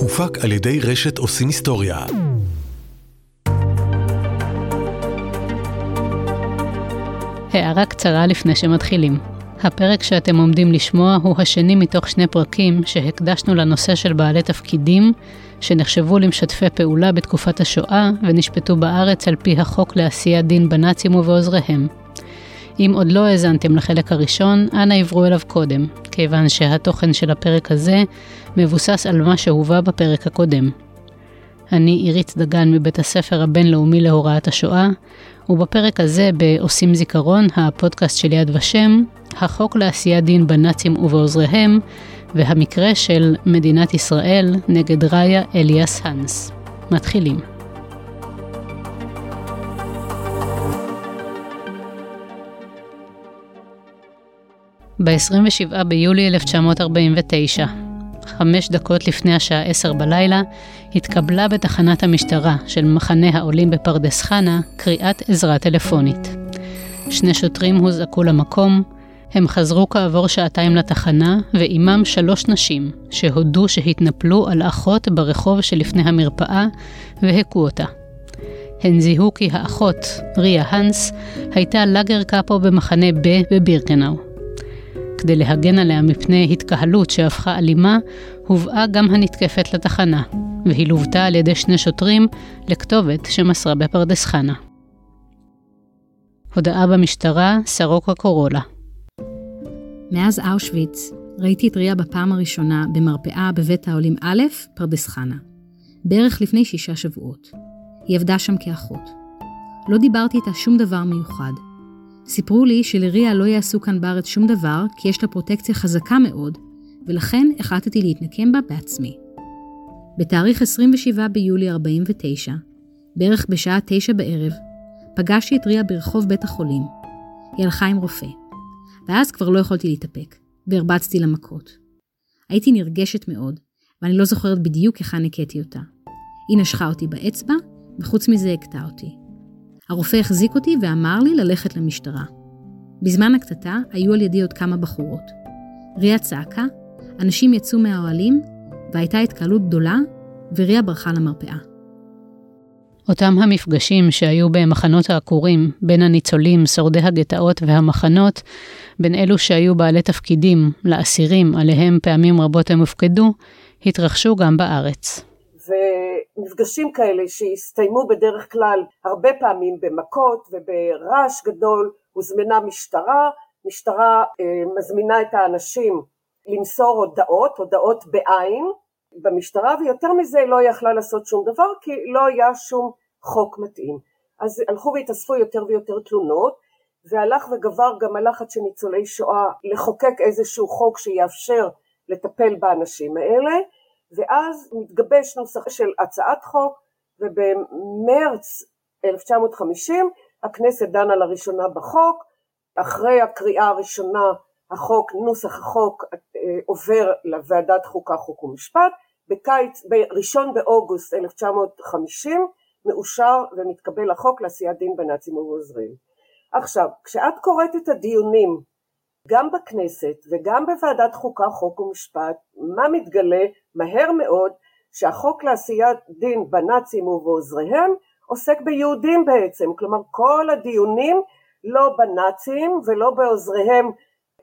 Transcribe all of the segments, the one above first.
הופק על ידי רשת עושים היסטוריה. הערה קצרה לפני שמתחילים. הפרק שאתם עומדים לשמוע הוא השני מתוך שני פרקים שהקדשנו לנושא של בעלי תפקידים שנחשבו למשתפי פעולה בתקופת השואה ונשפטו בארץ על פי החוק לעשיית דין בנאצים ובעוזריהם. אם עוד לא האזנתם לחלק הראשון, אנא עברו אליו קודם, כיוון שהתוכן של הפרק הזה מבוסס על מה שהובא בפרק הקודם. אני עירית דגן מבית הספר הבינלאומי להוראת השואה, ובפרק הזה, ב"עושים זיכרון", הפודקאסט של יד ושם, החוק לעשיית דין בנאצים ובעוזריהם, והמקרה של מדינת ישראל נגד ראיה אליאס האנס. מתחילים. ב-27 ביולי 1949, חמש דקות לפני השעה עשר בלילה, התקבלה בתחנת המשטרה של מחנה העולים בפרדס חנה קריאת עזרה טלפונית. שני שוטרים הוזעקו למקום, הם חזרו כעבור שעתיים לתחנה, ועימם שלוש נשים, שהודו שהתנפלו על אחות ברחוב שלפני המרפאה, והכו אותה. הן זיהו כי האחות, ריה האנס, הייתה לאגר קאפו במחנה ב בבירקנאו. כדי להגן עליה מפני התקהלות שהפכה אלימה, הובאה גם הנתקפת לתחנה, והיא לוותה על ידי שני שוטרים לכתובת שמסרה בפרדס חנה. הודעה במשטרה, סרוקה קורולה. מאז אושוויץ ראיתי את ריה בפעם הראשונה במרפאה בבית העולים א', פרדס חנה. בערך לפני שישה שבועות. היא עבדה שם כאחות. לא דיברתי איתה שום דבר מיוחד, סיפרו לי שלריה לא יעשו כאן בארץ שום דבר, כי יש לה פרוטקציה חזקה מאוד, ולכן החלטתי להתנקם בה בעצמי. בתאריך 27 ביולי 49, בערך בשעה תשע בערב, פגשתי את ריה ברחוב בית החולים. היא הלכה עם רופא, ואז כבר לא יכולתי להתאפק, והרבצתי לה מכות. הייתי נרגשת מאוד, ואני לא זוכרת בדיוק היכן הכיתי אותה. היא נשכה אותי באצבע, וחוץ מזה הכתה אותי. הרופא החזיק אותי ואמר לי ללכת למשטרה. בזמן הקטטה היו על ידי עוד כמה בחורות. ריה צעקה, אנשים יצאו מהאוהלים, והייתה התקהלות גדולה, וריה ברחה למרפאה. אותם המפגשים שהיו במחנות העקורים בין הניצולים, שורדי הגטאות והמחנות, בין אלו שהיו בעלי תפקידים לאסירים עליהם פעמים רבות הם הופקדו, התרחשו גם בארץ. ומפגשים כאלה שהסתיימו בדרך כלל הרבה פעמים במכות וברעש גדול, הוזמנה משטרה, משטרה אה, מזמינה את האנשים למסור הודעות, הודעות בעין במשטרה, ויותר מזה לא יכלה לעשות שום דבר כי לא היה שום חוק מתאים. אז הלכו והתאספו יותר ויותר תלונות, והלך וגבר גם הלחץ של ניצולי שואה לחוקק איזשהו חוק שיאפשר לטפל באנשים האלה, ואז מתגבש נוסח של הצעת חוק ובמרץ 1950 הכנסת דנה לראשונה בחוק, אחרי הקריאה הראשונה החוק, נוסח החוק אה, עובר לוועדת חוקה חוק ומשפט, בקיץ, ב-1 באוגוסט 1950 מאושר ומתקבל החוק לעשיית דין בנאצים ובעוזרים. עכשיו, כשאת קוראת את הדיונים גם בכנסת וגם בוועדת חוקה חוק ומשפט, מה מתגלה מהר מאוד שהחוק לעשיית דין בנאצים ובעוזריהם עוסק ביהודים בעצם, כלומר כל הדיונים לא בנאצים ולא בעוזריהם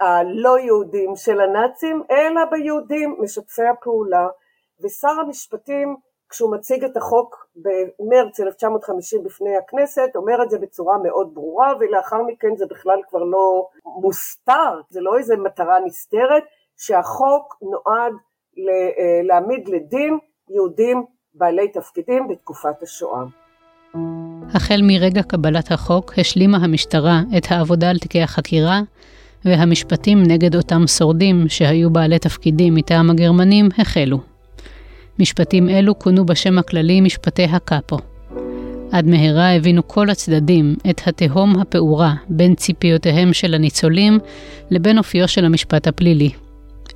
הלא יהודים של הנאצים, אלא ביהודים משתפי הפעולה, ושר המשפטים כשהוא מציג את החוק במרץ 1950 בפני הכנסת, אומר את זה בצורה מאוד ברורה, ולאחר מכן זה בכלל כבר לא מוסתר, זה לא איזה מטרה נסתרת, שהחוק נועד להעמיד לדין יהודים בעלי תפקידים בתקופת השואה. החל מרגע קבלת החוק השלימה המשטרה את העבודה על תיקי החקירה, והמשפטים נגד אותם שורדים שהיו בעלי תפקידים מטעם הגרמנים החלו. משפטים אלו כונו בשם הכללי משפטי הקאפו. עד מהרה הבינו כל הצדדים את התהום הפעורה בין ציפיותיהם של הניצולים לבין אופיו של המשפט הפלילי.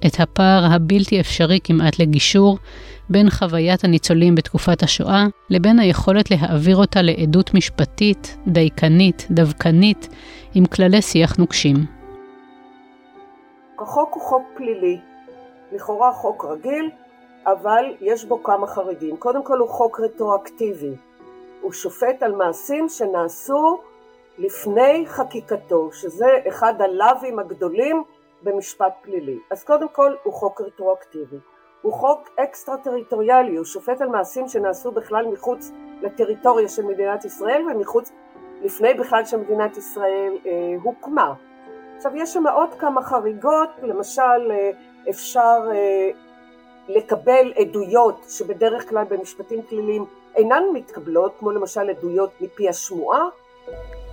את הפער הבלתי אפשרי כמעט לגישור בין חוויית הניצולים בתקופת השואה לבין היכולת להעביר אותה לעדות משפטית, דייקנית, דווקנית, עם כללי שיח נוקשים. החוק הוא חוק פלילי, לכאורה חוק רגיל, אבל יש בו כמה חריגים. קודם כל הוא חוק רטרואקטיבי. הוא שופט על מעשים שנעשו לפני חקיקתו, שזה אחד הלאווים הגדולים במשפט פלילי. אז קודם כל הוא חוק רטרואקטיבי. הוא חוק אקסטרה טריטוריאלי, הוא שופט על מעשים שנעשו בכלל מחוץ לטריטוריה של מדינת ישראל ומחוץ, לפני בכלל שמדינת ישראל אה, הוקמה. עכשיו יש שם עוד כמה חריגות, למשל אה, אפשר אה, לקבל עדויות שבדרך כלל במשפטים פליליים אינן מתקבלות, כמו למשל עדויות מפי השמועה.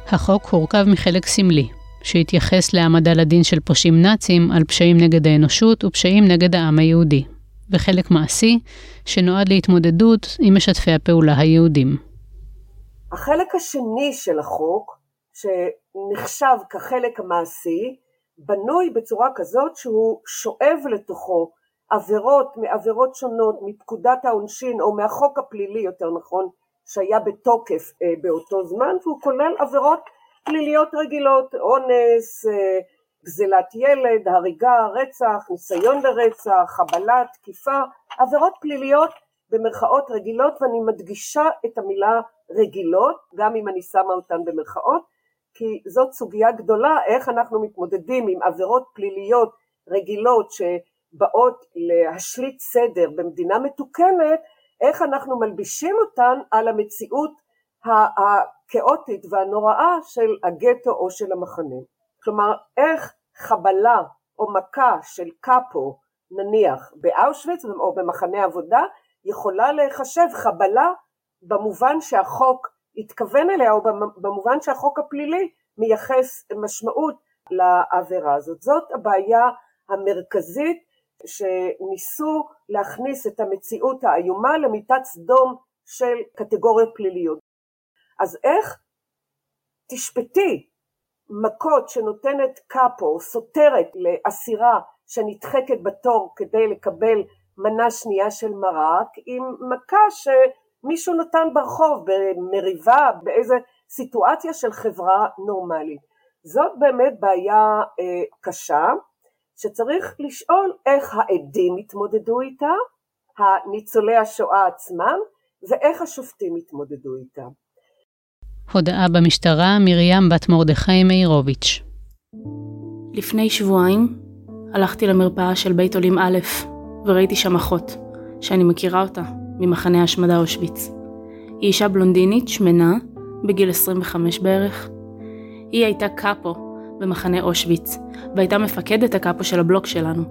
החוק הורכב מחלק סמלי, שהתייחס להעמדה לדין של פושעים נאצים על פשעים נגד האנושות ופשעים נגד העם היהודי, וחלק מעשי, שנועד להתמודדות עם משתפי הפעולה היהודים. החלק השני של החוק, שנחשב כחלק המעשי, בנוי בצורה כזאת שהוא שואב לתוכו עבירות מעבירות שונות מפקודת העונשין או מהחוק הפלילי יותר נכון שהיה בתוקף אה, באותו זמן והוא כולל עבירות פליליות רגילות אונס, אה, גזלת ילד, הריגה, רצח, ניסיון לרצח, חבלה, תקיפה, עבירות פליליות במרכאות רגילות ואני מדגישה את המילה רגילות גם אם אני שמה אותן במרכאות כי זאת סוגיה גדולה איך אנחנו מתמודדים עם עבירות פליליות רגילות שבאות להשליט סדר במדינה מתוקנת איך אנחנו מלבישים אותן על המציאות הכאוטית והנוראה של הגטו או של המחנה. כלומר, איך חבלה או מכה של קאפו, נניח, באושוויץ או במחנה עבודה, יכולה להיחשב חבלה במובן שהחוק התכוון אליה, או במובן שהחוק הפלילי מייחס משמעות לעבירה הזאת. זאת הבעיה המרכזית שניסו להכניס את המציאות האיומה למיטת סדום של קטגוריות פליליות. אז איך תשפטי מכות שנותנת קאפו, סותרת לאסירה שנדחקת בתור כדי לקבל מנה שנייה של מרק, עם מכה שמישהו נתן ברחוב, במריבה, באיזה סיטואציה של חברה נורמלית. זאת באמת בעיה אה, קשה, שצריך לשאול איך העדים התמודדו איתה, הניצולי השואה עצמם, ואיך השופטים התמודדו איתה. הודעה במשטרה, מרים בת מרדכי מאירוביץ'. לפני שבועיים הלכתי למרפאה של בית עולים א' וראיתי שם אחות, שאני מכירה אותה, ממחנה השמדה אושוויץ. היא אישה בלונדינית, שמנה, בגיל 25 בערך. היא הייתה קאפו במחנה אושוויץ, והייתה מפקדת הקאפו של הבלוק שלנו.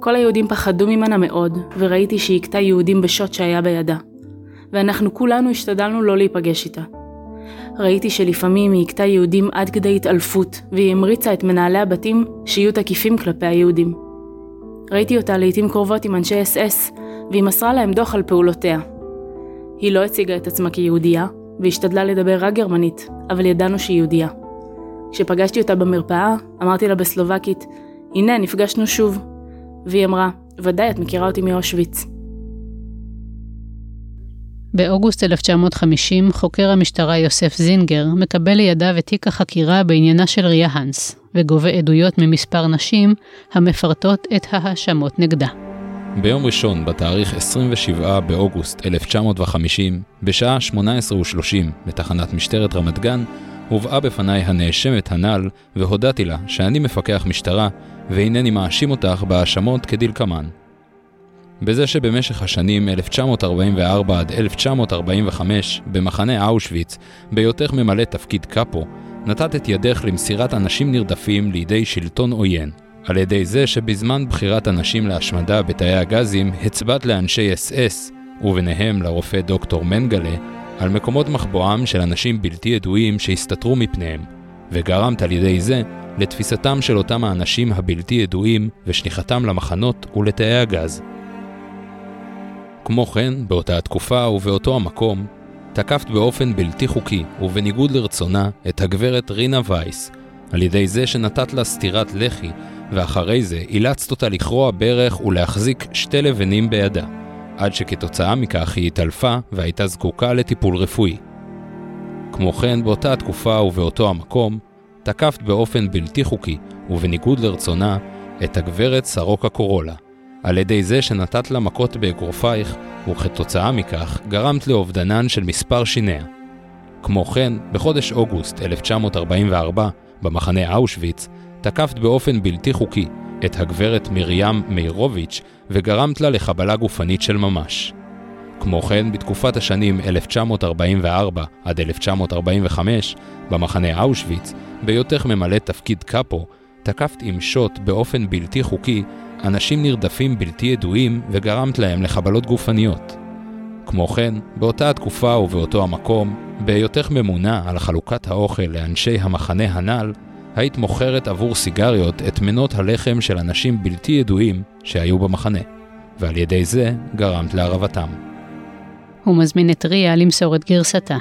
כל היהודים פחדו ממנה מאוד, וראיתי שהיא הכתה יהודים בשוט שהיה בידה. ואנחנו כולנו השתדלנו לא להיפגש איתה. ראיתי שלפעמים היא הכתה יהודים עד כדי התעלפות, והיא המריצה את מנהלי הבתים שיהיו תקיפים כלפי היהודים. ראיתי אותה לעיתים קרובות עם אנשי אס אס, והיא מסרה להם דוח על פעולותיה. היא לא הציגה את עצמה כיהודייה, והשתדלה לדבר רק גרמנית, אבל ידענו שהיא יהודייה. כשפגשתי אותה במרפאה, אמרתי לה בסלובקית, הנה, נפגשנו שוב. והיא אמרה, ודאי, את מכירה אותי מאושוויץ. באוגוסט 1950 חוקר המשטרה יוסף זינגר מקבל לידיו את תיק החקירה בעניינה של ריה האנס, וגובה עדויות ממספר נשים המפרטות את ההאשמות נגדה. ביום ראשון, בתאריך 27 באוגוסט 1950, בשעה 18:30 בתחנת משטרת רמת גן, הובאה בפניי הנאשמת הנ"ל, והודעתי לה שאני מפקח משטרה, והנני מאשים אותך בהאשמות כדלקמן. בזה שבמשך השנים 1944 עד 1945, במחנה אושוויץ, בהיותך ממלא תפקיד קאפו, נתת את ידך למסירת אנשים נרדפים לידי שלטון עוין. על ידי זה שבזמן בחירת אנשים להשמדה בתאי הגזים, הצבעת לאנשי אס אס, וביניהם לרופא דוקטור מנגלה, על מקומות מחבואם של אנשים בלתי ידועים שהסתתרו מפניהם, וגרמת על ידי זה לתפיסתם של אותם האנשים הבלתי ידועים ושליחתם למחנות ולתאי הגז. כמו כן, באותה התקופה ובאותו המקום, תקפת באופן בלתי חוקי ובניגוד לרצונה את הגברת רינה וייס, על ידי זה שנתת לה סטירת לחי, ואחרי זה אילצת אותה לכרוע ברך ולהחזיק שתי לבנים בידה, עד שכתוצאה מכך היא התעלפה והייתה זקוקה לטיפול רפואי. כמו כן, באותה התקופה ובאותו המקום, תקפת באופן בלתי חוקי ובניגוד לרצונה את הגברת סרוקה קורולה, על ידי זה שנתת לה מכות באגרופייך, וכתוצאה מכך גרמת לאובדנן של מספר שיניה. כמו כן, בחודש אוגוסט 1944, במחנה אושוויץ, תקפת באופן בלתי חוקי את הגברת מרים מאירוביץ' וגרמת לה לחבלה גופנית של ממש. כמו כן, בתקופת השנים 1944 עד 1945, במחנה אושוויץ, בהיותך ממלא תפקיד קאפו, תקפת עם שוט באופן בלתי חוקי אנשים נרדפים בלתי ידועים וגרמת להם לחבלות גופניות. כמו כן, באותה התקופה ובאותו המקום, בהיותך ממונה על חלוקת האוכל לאנשי המחנה הנ"ל, היית מוכרת עבור סיגריות את מנות הלחם של אנשים בלתי ידועים שהיו במחנה, ועל ידי זה גרמת להרעבתם. הוא מזמין את ריה למסור את גרסתה.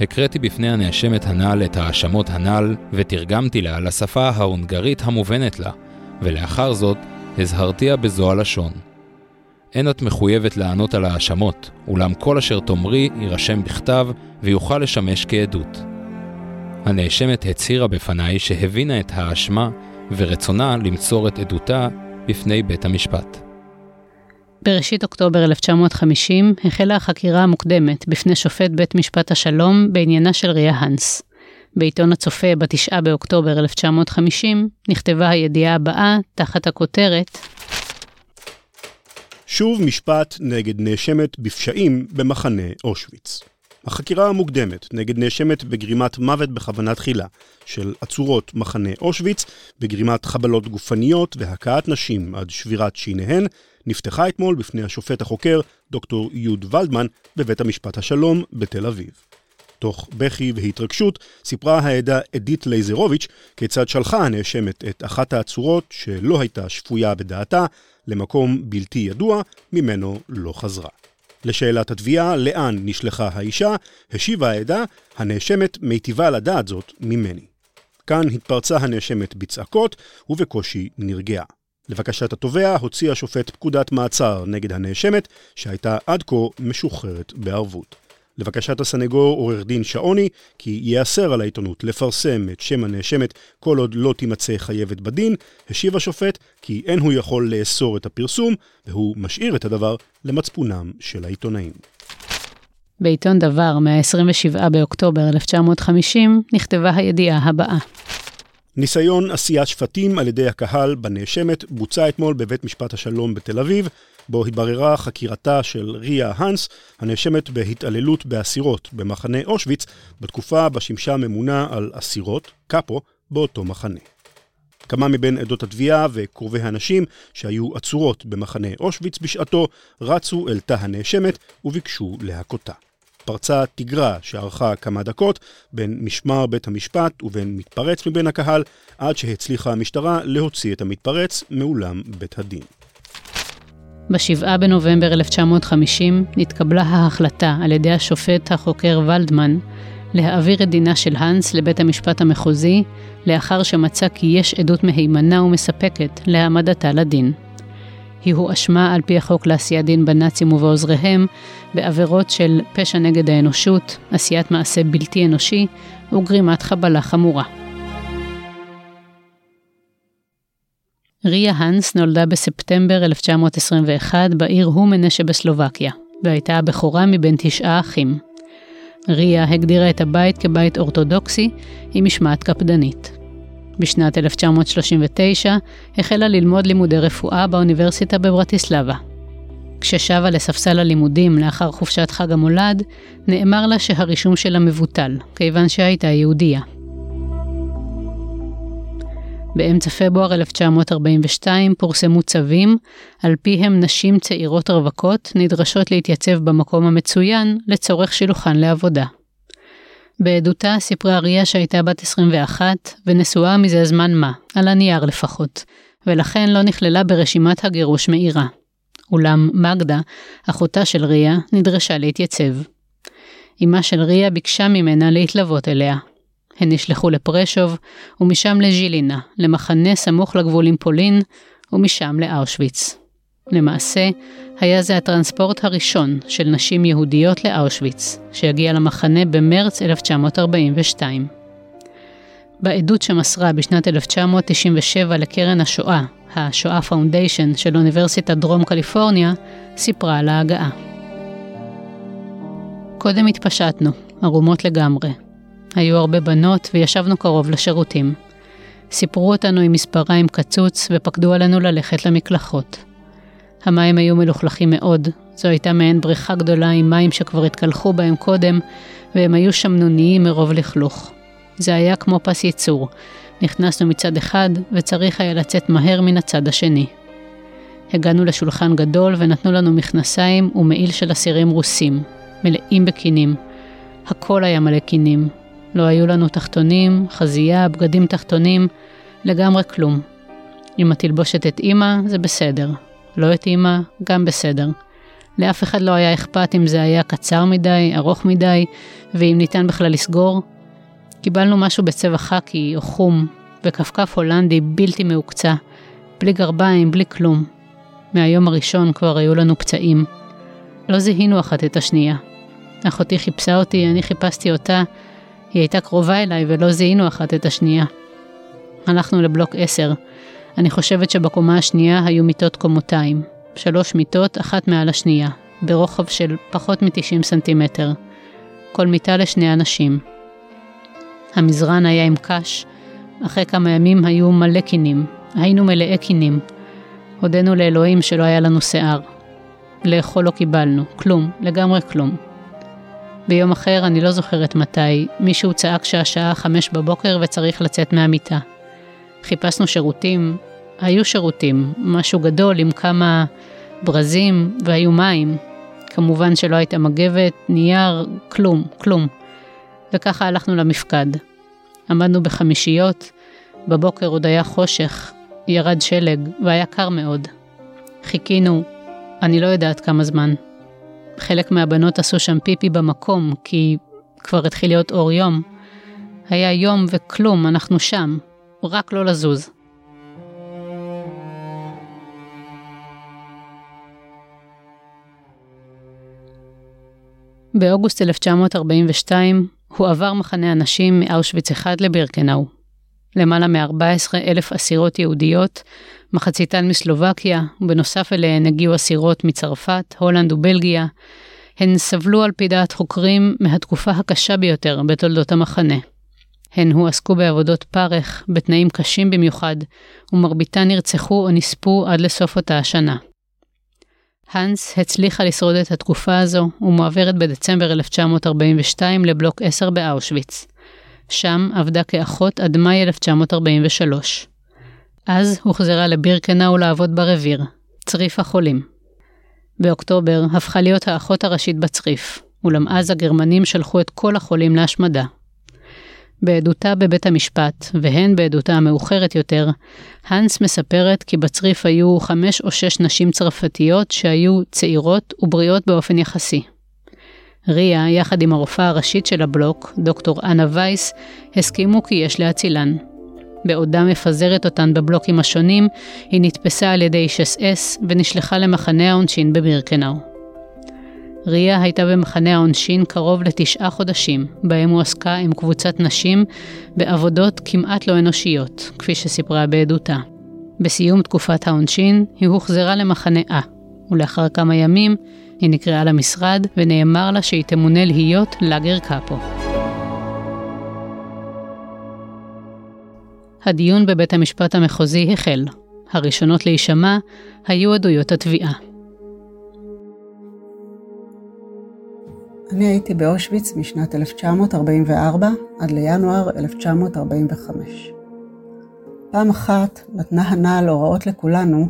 הקראתי בפני הנאשמת הנ"ל את ההאשמות הנ"ל, ותרגמתי לה לשפה ההונגרית המובנת לה, ולאחר זאת הזהרתיה בזו הלשון. אין את מחויבת לענות על ההאשמות, אולם כל אשר תאמרי יירשם בכתב ויוכל לשמש כעדות. הנאשמת הצהירה בפניי שהבינה את האשמה ורצונה למסור את עדותה בפני בית המשפט. בראשית אוקטובר 1950 החלה החקירה המוקדמת בפני שופט בית משפט השלום בעניינה של ריה האנס. בעיתון הצופה ב-9 באוקטובר 1950 נכתבה הידיעה הבאה תחת הכותרת שוב משפט נגד נאשמת בפשעים במחנה אושוויץ. החקירה המוקדמת נגד נאשמת בגרימת מוות בכוונה תחילה של עצורות מחנה אושוויץ, בגרימת חבלות גופניות והכאת נשים עד שבירת שיניהן, נפתחה אתמול בפני השופט החוקר דוקטור יוד ולדמן בבית המשפט השלום בתל אביב. תוך בכי והתרגשות, סיפרה העדה אדית לייזרוביץ' כיצד שלחה הנאשמת את אחת העצורות, שלא הייתה שפויה בדעתה, למקום בלתי ידוע, ממנו לא חזרה. לשאלת התביעה, לאן נשלחה האישה, השיבה העדה, הנאשמת מיטיבה לדעת זאת ממני. כאן התפרצה הנאשמת בצעקות, ובקושי נרגעה. לבקשת התובע הוציא השופט פקודת מעצר נגד הנאשמת, שהייתה עד כה משוחררת בערבות. לבקשת הסנגור עורך דין שעוני, כי ייאסר על העיתונות לפרסם את שם הנאשמת כל עוד לא תימצא חייבת בדין, השיב השופט כי אין הוא יכול לאסור את הפרסום, והוא משאיר את הדבר למצפונם של העיתונאים. בעיתון דבר, מה-27 באוקטובר 1950, נכתבה הידיעה הבאה. ניסיון עשיית שפטים על ידי הקהל בנאשמת בוצע אתמול בבית משפט השלום בתל אביב, בו התבררה חקירתה של ריה האנס, הנאשמת בהתעללות באסירות במחנה אושוויץ, בתקופה בה שימשה ממונה על אסירות, קאפו, באותו מחנה. כמה מבין עדות התביעה וקרובי הנשים שהיו עצורות במחנה אושוויץ בשעתו, רצו אל תא הנאשמת וביקשו להכותה. פרצה תגרה שארכה כמה דקות בין משמר בית המשפט ובין מתפרץ מבין הקהל, עד שהצליחה המשטרה להוציא את המתפרץ מאולם בית הדין. ב-7 בנובמבר 1950 נתקבלה ההחלטה על ידי השופט החוקר ולדמן להעביר את דינה של האנס לבית המשפט המחוזי, לאחר שמצא כי יש עדות מהימנה ומספקת להעמדתה לדין. היא הואשמה על פי החוק לעשיית דין בנאצים ובעוזריהם בעבירות של פשע נגד האנושות, עשיית מעשה בלתי אנושי וגרימת חבלה חמורה. ריה האנס נולדה בספטמבר 1921 בעיר הומנה שבסלובקיה, והייתה הבכורה מבין תשעה אחים. ריה הגדירה את הבית כבית אורתודוקסי עם משמעת קפדנית. בשנת 1939 החלה ללמוד לימודי רפואה באוניברסיטה בברטיסלבה. כששבה לספסל הלימודים לאחר חופשת חג המולד, נאמר לה שהרישום שלה מבוטל, כיוון שהייתה יהודייה. באמצע פברואר 1942 פורסמו צווים, על פיהם נשים צעירות רווקות נדרשות להתייצב במקום המצוין לצורך שילוחן לעבודה. בעדותה סיפרה ריה שהייתה בת 21 ונשואה מזה זמן מה, על הנייר לפחות, ולכן לא נכללה ברשימת הגירוש מעירה. אולם מגדה, אחותה של ריה, נדרשה להתייצב. אמה של ריה ביקשה ממנה להתלוות אליה. הן נשלחו לפרשוב, ומשם לז'ילינה, למחנה סמוך לגבול עם פולין, ומשם לאושוויץ. למעשה, היה זה הטרנספורט הראשון של נשים יהודיות לאושוויץ, שהגיע למחנה במרץ 1942. בעדות שמסרה בשנת 1997 לקרן השואה, השואה Foundation של אוניברסיטת דרום קליפורניה, סיפרה על ההגעה. קודם התפשטנו, ערומות לגמרי. היו הרבה בנות וישבנו קרוב לשירותים. סיפרו אותנו עם מספריים קצוץ ופקדו עלינו ללכת למקלחות. המים היו מלוכלכים מאוד, זו הייתה מעין בריכה גדולה עם מים שכבר התקלחו בהם קודם, והם היו שמנוניים מרוב לכלוך. זה היה כמו פס ייצור. נכנסנו מצד אחד, וצריך היה לצאת מהר מן הצד השני. הגענו לשולחן גדול ונתנו לנו מכנסיים ומעיל של אסירים רוסים, מלאים בקינים. הכל היה מלא קינים. לא היו לנו תחתונים, חזייה, בגדים תחתונים, לגמרי כלום. אם התלבושת התאימה, זה בסדר. לא התאימה, גם בסדר. לאף אחד לא היה אכפת אם זה היה קצר מדי, ארוך מדי, ואם ניתן בכלל לסגור. קיבלנו משהו בצבע חאקי או חום, וכפכף הולנדי בלתי מהוקצע, בלי גרביים, בלי כלום. מהיום הראשון כבר היו לנו פצעים. לא זיהינו אחת את השנייה. אחותי חיפשה אותי, אני חיפשתי אותה, היא הייתה קרובה אליי ולא זיהינו אחת את השנייה. הלכנו לבלוק 10. אני חושבת שבקומה השנייה היו מיטות קומותיים. שלוש מיטות, אחת מעל השנייה, ברוחב של פחות מ-90 סנטימטר. כל מיטה לשני אנשים. המזרן היה עם קש, אחרי כמה ימים היו מלא קינים. היינו מלאי קינים. הודינו לאלוהים שלא היה לנו שיער. לאכול לא קיבלנו, כלום, לגמרי כלום. ביום אחר, אני לא זוכרת מתי, מישהו צעק שהשעה חמש בבוקר וצריך לצאת מהמיטה. חיפשנו שירותים, היו שירותים, משהו גדול עם כמה ברזים והיו מים. כמובן שלא הייתה מגבת, נייר, כלום, כלום. וככה הלכנו למפקד. עמדנו בחמישיות, בבוקר עוד היה חושך, ירד שלג והיה קר מאוד. חיכינו, אני לא יודעת כמה זמן. חלק מהבנות עשו שם פיפי במקום, כי כבר התחיל להיות אור יום. היה יום וכלום, אנחנו שם, רק לא לזוז. באוגוסט 1942 הועבר מחנה הנשים מאושוויץ 1 לבירקנאו. למעלה מ-14 אלף אסירות יהודיות, מחציתן מסלובקיה, ובנוסף אליהן הגיעו אסירות מצרפת, הולנד ובלגיה. הן סבלו על פי דעת חוקרים מהתקופה הקשה ביותר בתולדות המחנה. הן הועסקו בעבודות פרך, בתנאים קשים במיוחד, ומרביתן נרצחו או נספו עד לסוף אותה השנה. האנס הצליחה לשרוד את התקופה הזו ומועברת בדצמבר 1942 לבלוק 10 באושוויץ. שם עבדה כאחות עד מאי 1943. אז הוחזרה לבירקנאו לעבוד ברביר, צריף החולים. באוקטובר הפכה להיות האחות הראשית בצריף, אולם אז הגרמנים שלחו את כל החולים להשמדה. בעדותה בבית המשפט, והן בעדותה המאוחרת יותר, האנס מספרת כי בצריף היו חמש או שש נשים צרפתיות שהיו צעירות ובריאות באופן יחסי. ריה, יחד עם הרופאה הראשית של הבלוק, דוקטור אנה וייס, הסכימו כי יש להצילן. בעודה מפזרת אותן בבלוקים השונים, היא נתפסה על ידי אס אס ונשלחה למחנה העונשין בבירקנאו. ריה הייתה במחנה העונשין קרוב לתשעה חודשים, בהם הועסקה עם קבוצת נשים בעבודות כמעט לא אנושיות, כפי שסיפרה בעדותה. בסיום תקופת העונשין, היא הוחזרה למחנה A, ולאחר כמה ימים היא נקראה למשרד ונאמר לה שהיא תמונה להיות לאגר קאפו. הדיון בבית המשפט המחוזי החל. הראשונות להישמע היו עדויות התביעה. אני הייתי באושוויץ משנת 1944 עד לינואר 1945. פעם אחת נתנה הנעל הוראות לכולנו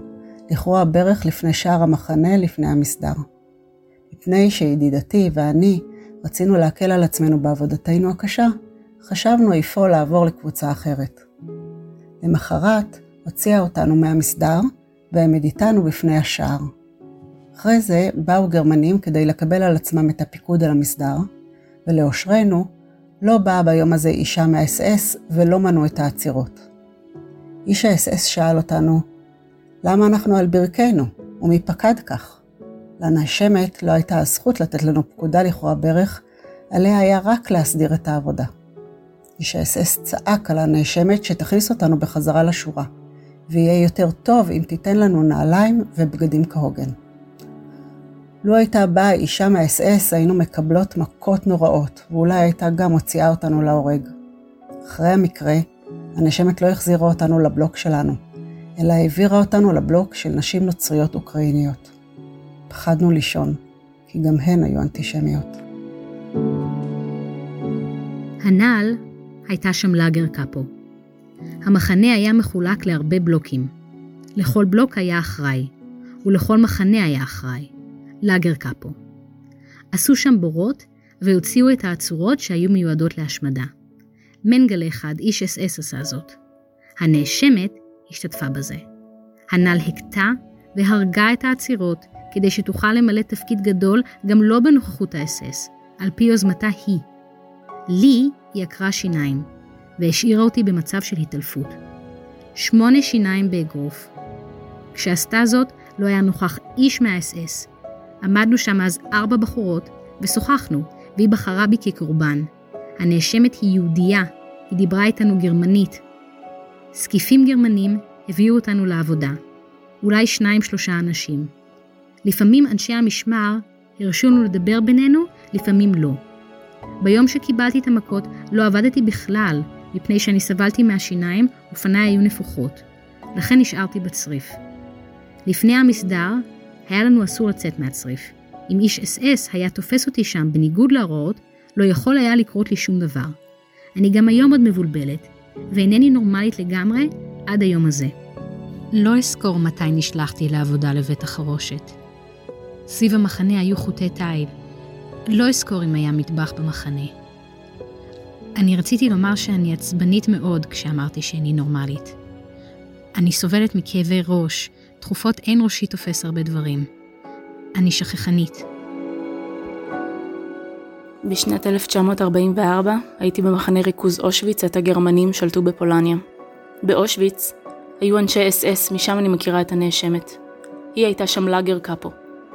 לכרוע ברך לפני שער המחנה לפני המסדר. מפני שידידתי ואני רצינו להקל על עצמנו בעבודתנו הקשה, חשבנו איפה לעבור לקבוצה אחרת. למחרת הוציאה אותנו מהמסדר והעמיד איתנו בפני השער. אחרי זה באו גרמנים כדי לקבל על עצמם את הפיקוד על המסדר, ולאושרנו, לא באה ביום הזה אישה מהאס-אס ולא מנעו את העצירות. איש האס-אס שאל אותנו, למה אנחנו על ברכנו, ומי פקד כך? לנאשמת לא הייתה הזכות לתת לנו פקודה לכרוע ברך, עליה היה רק להסדיר את העבודה. איש האס-אס צעק על הנאשמת שתכניס אותנו בחזרה לשורה, ויהיה יותר טוב אם תיתן לנו נעליים ובגדים כהוגן. לו הייתה באה אישה מהאס-אס, היינו מקבלות מכות נוראות, ואולי הייתה גם מוציאה אותנו להורג. אחרי המקרה, הנאשמת לא החזירה אותנו לבלוק שלנו, אלא העבירה אותנו לבלוק של נשים נוצריות אוקראיניות. פחדנו לישון, כי גם הן היו אנטישמיות. הנעל הייתה שם לאגר קאפו. המחנה היה מחולק להרבה בלוקים. לכל בלוק היה אחראי, ולכל מחנה היה אחראי, לאגר קאפו. עשו שם בורות והוציאו את העצורות שהיו מיועדות להשמדה. מנגל אחד, איש אס אס עשה זאת. הנאשמת השתתפה בזה. הנ"ל הכתה והרגה את העצירות כדי שתוכל למלא תפקיד גדול גם לא בנוכחות האס-אס, על פי יוזמתה היא. לי היא עקרה שיניים, והשאירה אותי במצב של התעלפות. שמונה שיניים באגרוף. כשעשתה זאת, לא היה נוכח איש מהאס-אס. עמדנו שם אז ארבע בחורות, ושוחחנו, והיא בחרה בי כקורבן. הנאשמת היא יהודייה, היא דיברה איתנו גרמנית. זקיפים גרמנים הביאו אותנו לעבודה. אולי שניים שלושה אנשים. לפעמים אנשי המשמר הרשו לנו לדבר בינינו, לפעמים לא. ביום שקיבלתי את המכות לא עבדתי בכלל, מפני שאני סבלתי מהשיניים ופניי היו נפוחות. לכן נשארתי בצריף. לפני המסדר, היה לנו אסור לצאת מהצריף. אם איש אס אס היה תופס אותי שם בניגוד להוראות, לא יכול היה לקרות לי שום דבר. אני גם היום עוד מבולבלת, ואינני נורמלית לגמרי עד היום הזה. לא אזכור מתי נשלחתי לעבודה לבית החרושת. סביב המחנה היו חוטי תיל. לא אזכור אם היה מטבח במחנה. אני רציתי לומר שאני עצבנית מאוד כשאמרתי שאיני נורמלית. אני סובלת מכאבי ראש, תכופות אין ראשי תופס הרבה דברים. אני שכחנית. בשנת 1944 הייתי במחנה ריכוז אושוויץ עת הגרמנים שלטו בפולניה. באושוויץ היו אנשי אס אס, משם אני מכירה את הנאשמת. היא הייתה שם לאגר קאפו.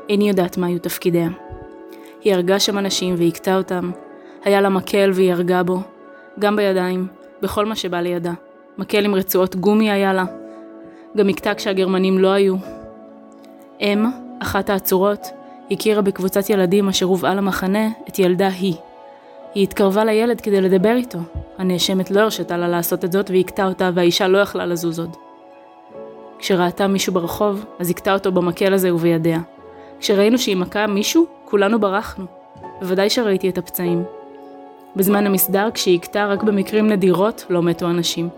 איני יודעת מה היו תפקידיה. היא הרגה שם אנשים והכתה אותם. היה לה מקל והיא הרגה בו. גם בידיים, בכל מה שבא לידה. מקל עם רצועות גומי היה לה. גם הכתה כשהגרמנים לא היו. אם, אחת העצורות, הכירה בקבוצת ילדים אשר הובאה למחנה את ילדה היא. היא התקרבה לילד כדי לדבר איתו. הנאשמת לא הרשתה לה לעשות את זאת והכתה אותה והאישה לא יכלה לזוז עוד. כשראתה מישהו ברחוב, אז הכתה אותו במקל הזה ובידיה. כשראינו שהיא מכה מישהו, כולנו ברחנו. בוודאי שראיתי את הפצעים. בזמן המסדר, כשהיא הכתה רק במקרים נדירות, לא מתו אנשים.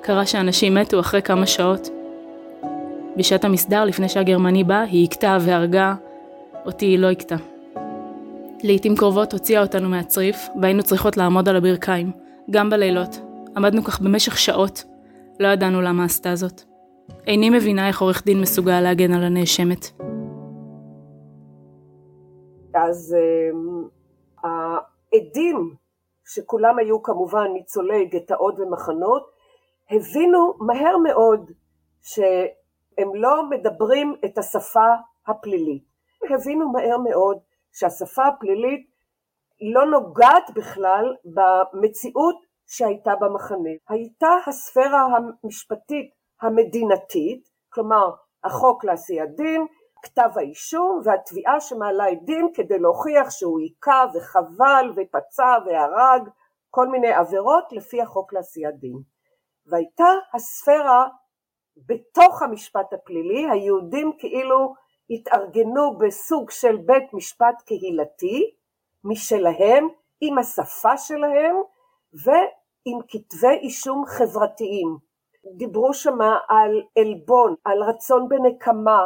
קרה שאנשים מתו אחרי כמה שעות. בשעת המסדר, לפני שהגרמני בא, היא הכתה והרגה, אותי היא לא הכתה. לעתים קרובות הוציאה אותנו מהצריף, והיינו צריכות לעמוד על הברכיים, גם בלילות. עמדנו כך במשך שעות. לא ידענו למה עשתה זאת. איני מבינה איך עורך דין מסוגל להגן על הנאשמת. אז um, העדים, שכולם היו כמובן ניצולי גטאות ומחנות, הבינו מהר מאוד שהם לא מדברים את השפה הפלילית. הבינו מהר מאוד שהשפה הפלילית לא נוגעת בכלל במציאות שהייתה במחנה. הייתה הספירה המשפטית המדינתית, כלומר החוק לעשיית דין, כתב האישום והתביעה שמעלה עדים כדי להוכיח שהוא היכה וחבל ופצע והרג, כל מיני עבירות לפי החוק לעשיית דין. והייתה הספירה בתוך המשפט הפלילי, היהודים כאילו התארגנו בסוג של בית משפט קהילתי משלהם, עם השפה שלהם ועם כתבי אישום חברתיים. דיברו שם על עלבון, על רצון בנקמה,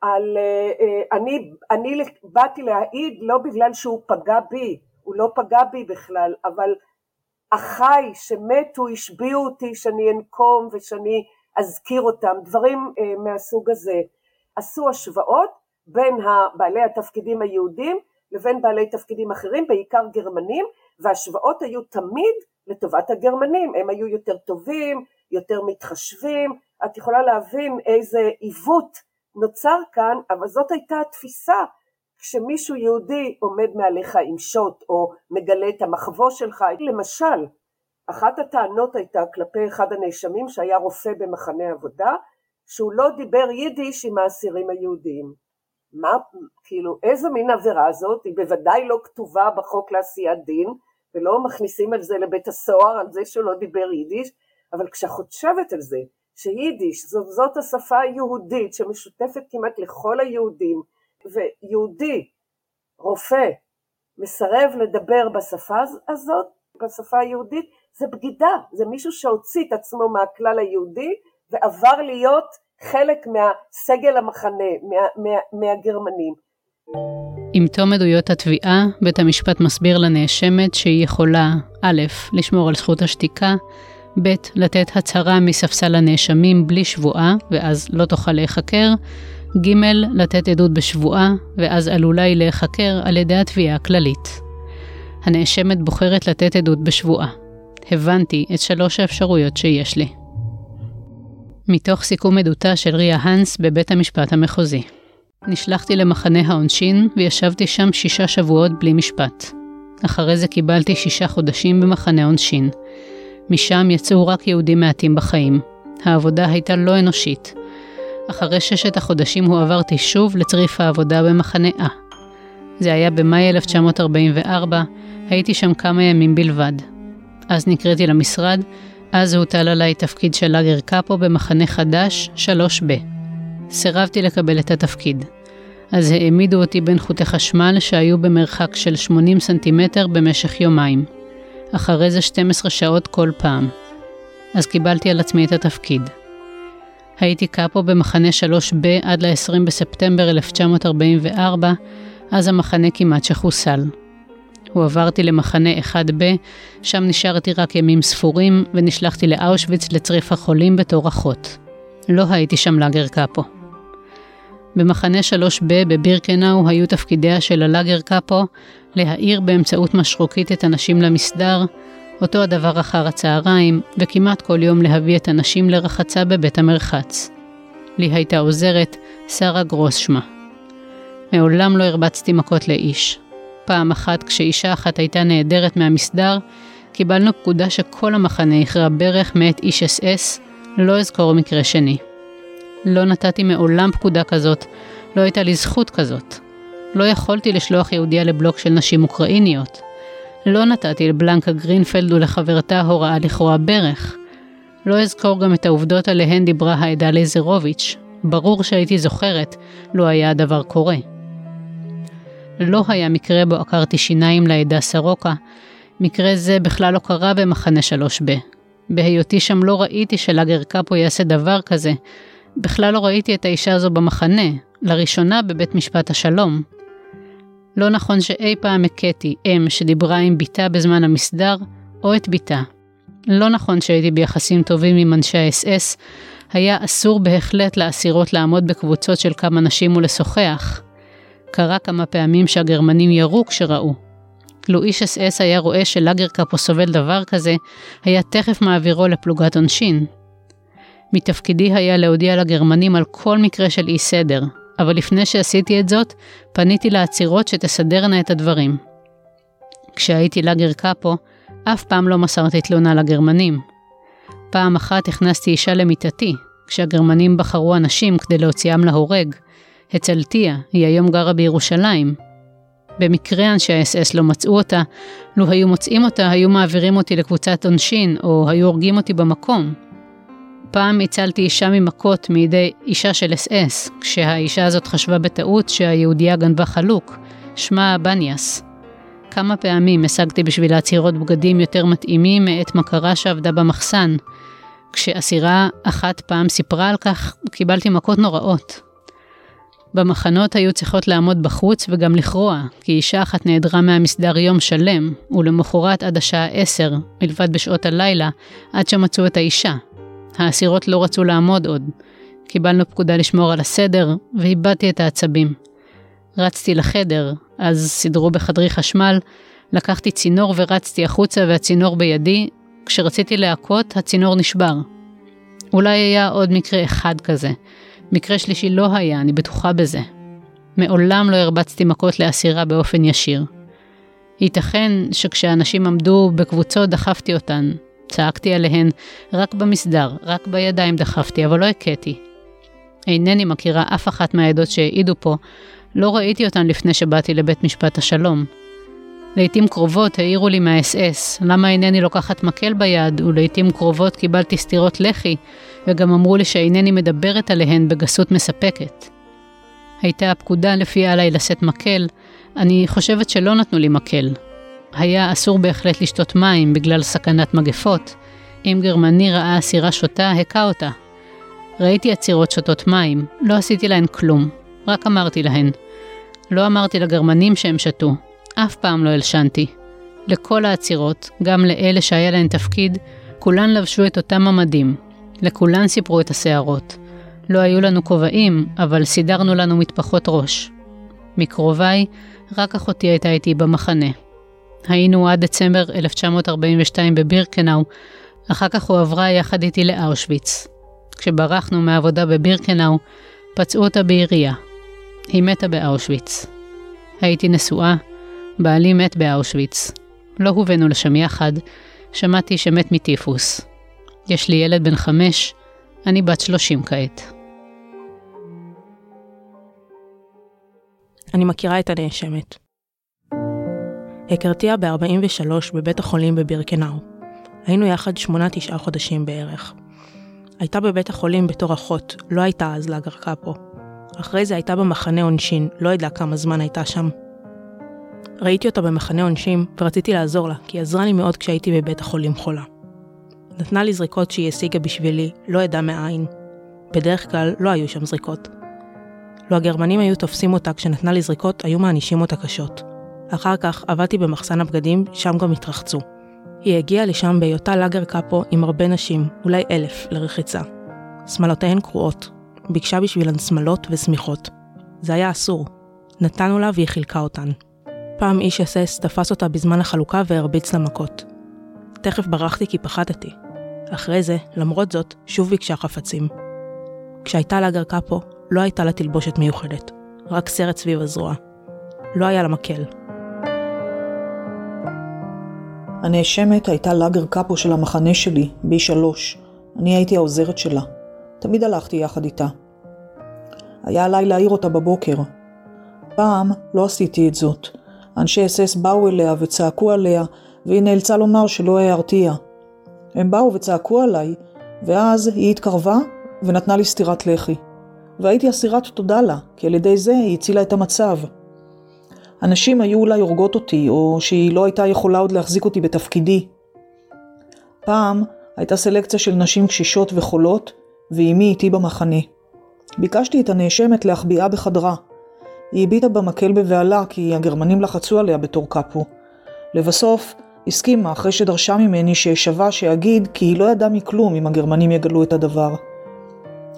על... אה, אני, אני באתי להעיד לא בגלל שהוא פגע בי, הוא לא פגע בי בכלל, אבל אחיי שמתו השביעו אותי שאני אנקום ושאני אזכיר אותם, דברים אה, מהסוג הזה. עשו השוואות בין בעלי התפקידים היהודים לבין בעלי תפקידים אחרים, בעיקר גרמנים, וההשוואות היו תמיד לטובת הגרמנים, הם היו יותר טובים, יותר מתחשבים, את יכולה להבין איזה עיוות נוצר כאן, אבל זאת הייתה התפיסה, כשמישהו יהודי עומד מעליך עם שוט או מגלה את המחבוא שלך, למשל, אחת הטענות הייתה כלפי אחד הנאשמים שהיה רופא במחנה עבודה, שהוא לא דיבר יידיש עם האסירים היהודיים. מה, כאילו, איזה מין עבירה זאת? היא בוודאי לא כתובה בחוק לעשיית דין, ולא מכניסים על זה לבית הסוהר, על זה שהוא לא דיבר יידיש, אבל כשאת חושבת על זה, שיידיש זאת, זאת השפה היהודית שמשותפת כמעט לכל היהודים, ויהודי, רופא, מסרב לדבר בשפה הזאת, בשפה היהודית, זה בגידה, זה מישהו שהוציא את עצמו מהכלל היהודי ועבר להיות חלק מהסגל המחנה, מה, מה, מהגרמנים. עם תום עדויות התביעה, בית המשפט מסביר לנאשמת שהיא יכולה א', לשמור על זכות השתיקה, ב', לתת הצהרה מספסל הנאשמים בלי שבועה, ואז לא תוכל להיחקר, ג', לתת עדות בשבועה, ואז עלולה היא להיחקר על ידי התביעה הכללית. הנאשמת בוחרת לתת עדות בשבועה. הבנתי את שלוש האפשרויות שיש לי. מתוך סיכום עדותה של ריה האנס בבית המשפט המחוזי. נשלחתי למחנה העונשין וישבתי שם שישה שבועות בלי משפט. אחרי זה קיבלתי שישה חודשים במחנה עונשין. משם יצאו רק יהודים מעטים בחיים. העבודה הייתה לא אנושית. אחרי ששת החודשים הועברתי שוב לצריף העבודה במחנה A. זה היה במאי 1944, הייתי שם כמה ימים בלבד. אז נקראתי למשרד, אז הוטל עליי תפקיד של לאגר קאפו במחנה חדש, 3ב. סירבתי לקבל את התפקיד. אז העמידו אותי בין חוטי חשמל שהיו במרחק של 80 סנטימטר במשך יומיים. אחרי זה 12 שעות כל פעם. אז קיבלתי על עצמי את התפקיד. הייתי קאפו במחנה 3ב עד ל-20 בספטמבר 1944, אז המחנה כמעט שחוסל. הועברתי למחנה 1ב, שם נשארתי רק ימים ספורים, ונשלחתי לאושוויץ לצריף החולים בתור אחות. לא הייתי שם לאגר קאפו. במחנה 3ב בבירקנאו היו תפקידיה של הלאגר קאפו להאיר באמצעות משרוקית את הנשים למסדר, אותו הדבר אחר הצהריים, וכמעט כל יום להביא את הנשים לרחצה בבית המרחץ. לי הייתה עוזרת, שרה גרוס שמה. מעולם לא הרבצתי מכות לאיש. פעם אחת, כשאישה אחת הייתה נעדרת מהמסדר, קיבלנו פקודה שכל המחנה יכרע ברך מאת איש אס אס, לא אזכור מקרה שני. לא נתתי מעולם פקודה כזאת, לא הייתה לי זכות כזאת. לא יכולתי לשלוח יהודיה לבלוק של נשים אוקראיניות. לא נתתי לבלנקה גרינפלד ולחברתה הוראה לכרוע ברך. לא אזכור גם את העובדות עליהן דיברה העדה לייזרוביץ'. ברור שהייתי זוכרת, לו היה הדבר קורה. לא היה מקרה בו עקרתי שיניים לעדה סרוקה. מקרה זה בכלל לא קרה במחנה 3ב. בהיותי שם לא ראיתי שלאגר קאפו יעשה דבר כזה. בכלל לא ראיתי את האישה הזו במחנה, לראשונה בבית משפט השלום. לא נכון שאי פעם הכיתי אם שדיברה עם בתה בזמן המסדר, או את בתה. לא נכון שהייתי ביחסים טובים עם אנשי האס-אס, היה אסור בהחלט לאסירות לעמוד בקבוצות של כמה נשים ולשוחח. קרה כמה פעמים שהגרמנים ירו כשראו. לו איש אס-אס היה רואה שלאגר קאפו סובל דבר כזה, היה תכף מעבירו לפלוגת עונשין. מתפקידי היה להודיע לגרמנים על כל מקרה של אי סדר, אבל לפני שעשיתי את זאת, פניתי לעצירות שתסדרנה את הדברים. כשהייתי לאגר קאפו, אף פעם לא מסרתי תלונה לגרמנים. פעם אחת הכנסתי אישה למיטתי, כשהגרמנים בחרו אנשים כדי להוציאם להורג. הצלתיה, היא היום גרה בירושלים. במקרה אנשי האס-אס לא מצאו אותה, לו היו מוצאים אותה, היו מעבירים אותי לקבוצת עונשין, או היו הורגים אותי במקום. פעם הצלתי אישה ממכות מידי אישה של אס-אס, כשהאישה הזאת חשבה בטעות שהיהודייה גנבה חלוק, שמה בניאס. כמה פעמים השגתי בשביל עצירות בגדים יותר מתאימים מאת מכרה שעבדה במחסן. כשאסירה אחת פעם סיפרה על כך, קיבלתי מכות נוראות. במחנות היו צריכות לעמוד בחוץ וגם לכרוע, כי אישה אחת נעדרה מהמסדר יום שלם, ולמחרת עד השעה עשר, מלבד בשעות הלילה, עד שמצאו את האישה. האסירות לא רצו לעמוד עוד. קיבלנו פקודה לשמור על הסדר, ואיבדתי את העצבים. רצתי לחדר, אז סידרו בחדרי חשמל, לקחתי צינור ורצתי החוצה והצינור בידי, כשרציתי להכות, הצינור נשבר. אולי היה עוד מקרה אחד כזה. מקרה שלישי לא היה, אני בטוחה בזה. מעולם לא הרבצתי מכות לאסירה באופן ישיר. ייתכן שכשאנשים עמדו בקבוצות דחפתי אותן, צעקתי עליהן, רק במסדר, רק בידיים דחפתי, אבל לא הכיתי. אינני מכירה אף אחת מהעדות שהעידו פה, לא ראיתי אותן לפני שבאתי לבית משפט השלום. לעתים קרובות העירו לי מהאס-אס, למה אינני לוקחת מקל ביד, ולעתים קרובות קיבלתי סטירות לחי, וגם אמרו לי שאינני מדברת עליהן בגסות מספקת. הייתה הפקודה לפיה עליי לשאת מקל, אני חושבת שלא נתנו לי מקל. היה אסור בהחלט לשתות מים בגלל סכנת מגפות. אם גרמני ראה אסירה שותה, הכה אותה. ראיתי עצירות שותות מים, לא עשיתי להן כלום, רק אמרתי להן. לא אמרתי לגרמנים שהם שתו, אף פעם לא הלשנתי. לכל העצירות, גם לאלה שהיה להן תפקיד, כולן לבשו את אותם המדים. לכולן סיפרו את השערות. לא היו לנו כובעים, אבל סידרנו לנו מטפחות ראש. מקרוביי, רק אחותי הייתה איתי במחנה. היינו עד דצמבר 1942 בבירקנאו, אחר כך הועברה יחד איתי לאושוויץ. כשברחנו מהעבודה בבירקנאו, פצעו אותה בעירייה. היא מתה באושוויץ. הייתי נשואה, בעלי מת באושוויץ. לא הובאנו לשם יחד, שמעתי שמת מטיפוס. יש לי ילד בן חמש, אני בת שלושים כעת. אני מכירה את הנאשמת. הכרתיה ב-43 בבית החולים בבירקנאו. היינו יחד שמונה-תשעה חודשים בערך. הייתה בבית החולים בתור אחות, לא הייתה אז לאגר קאפו. אחרי זה הייתה במחנה עונשין, לא ידעה כמה זמן הייתה שם. ראיתי אותה במחנה עונשין ורציתי לעזור לה, כי היא עזרה לי מאוד כשהייתי בבית החולים חולה. נתנה לי זריקות שהיא השיגה בשבילי, לא ידעה מאין. בדרך כלל לא היו שם זריקות. לו הגרמנים היו תופסים אותה כשנתנה לי זריקות, היו מענישים אותה קשות. אחר כך עבדתי במחסן הבגדים, שם גם התרחצו. היא הגיעה לשם בהיותה לאגר קאפו עם הרבה נשים, אולי אלף, לרחיצה. שמלותיהן קרועות. ביקשה בשבילן שמלות ושמיכות. זה היה אסור. נתנו לה והיא חילקה אותן. פעם איש אס תפס אותה בזמן החלוקה והרביץ לה מכות. תכף ברחתי כי פחדתי. אחרי זה, למרות זאת, שוב ביקשה חפצים. כשהייתה לאגר קאפו, לא הייתה לה תלבושת מיוחדת, רק סרט סביב הזרוע. לא היה לה מקל. הנאשמת הייתה לאגר קאפו של המחנה שלי, ב-3. אני הייתי העוזרת שלה. תמיד הלכתי יחד איתה. היה עליי להעיר אותה בבוקר. פעם לא עשיתי את זאת. אנשי אס אס באו אליה וצעקו עליה, והיא נאלצה לומר שלא הערתיה. הם באו וצעקו עליי, ואז היא התקרבה ונתנה לי סטירת לחי. והייתי אסירת תודה לה, כי על ידי זה היא הצילה את המצב. הנשים היו אולי הורגות אותי, או שהיא לא הייתה יכולה עוד להחזיק אותי בתפקידי. פעם הייתה סלקציה של נשים קשישות וחולות, ואימי איתי במחנה. ביקשתי את הנאשמת להחביאה בחדרה. היא הביטה במקל בבהלה כי הגרמנים לחצו עליה בתור קאפו. לבסוף, הסכימה אחרי שדרשה ממני שאשבע שאגיד כי היא לא ידעה מכלום אם הגרמנים יגלו את הדבר.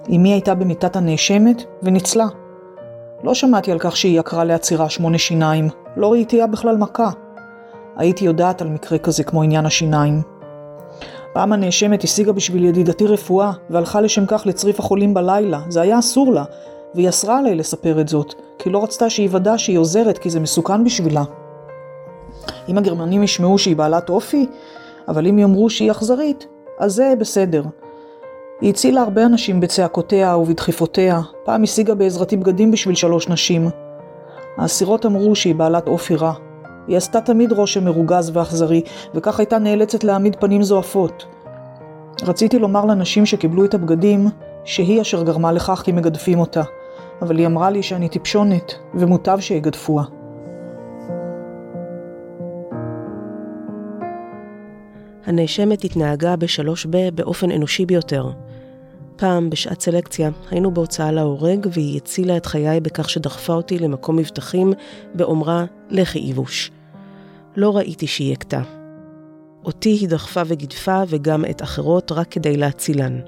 אמי הייתה במיטת הנאשמת וניצלה. לא שמעתי על כך שהיא עקרה לעצירה שמונה שיניים, לא ראיתיה בכלל מכה. הייתי יודעת על מקרה כזה כמו עניין השיניים. פעם הנאשמת השיגה בשביל ידידתי רפואה, והלכה לשם כך לצריף החולים בלילה, זה היה אסור לה, והיא אסרה עליי לספר את זאת, כי לא רצתה שיוודע שהיא עוזרת, כי זה מסוכן בשבילה. אם הגרמנים ישמעו שהיא בעלת אופי, אבל אם יאמרו שהיא אכזרית, אז זה בסדר. היא הצילה הרבה אנשים בצעקותיה ובדחיפותיה, פעם השיגה בעזרתי בגדים בשביל שלוש נשים. האסירות אמרו שהיא בעלת אופי רע. היא עשתה תמיד רושם מרוגז ואכזרי, וכך הייתה נאלצת להעמיד פנים זועפות. רציתי לומר לנשים שקיבלו את הבגדים, שהיא אשר גרמה לכך כי מגדפים אותה, אבל היא אמרה לי שאני טיפשונת, ומוטב שיגדפוה. הנאשמת התנהגה בשלוש ב באופן אנושי ביותר. פעם, בשעת סלקציה, היינו בהוצאה להורג והיא הצילה את חיי בכך שדחפה אותי למקום מבטחים באומרה, לכי איבוש. לא ראיתי שהיא הכתה. אותי היא דחפה וגידפה וגם את אחרות רק כדי להצילן.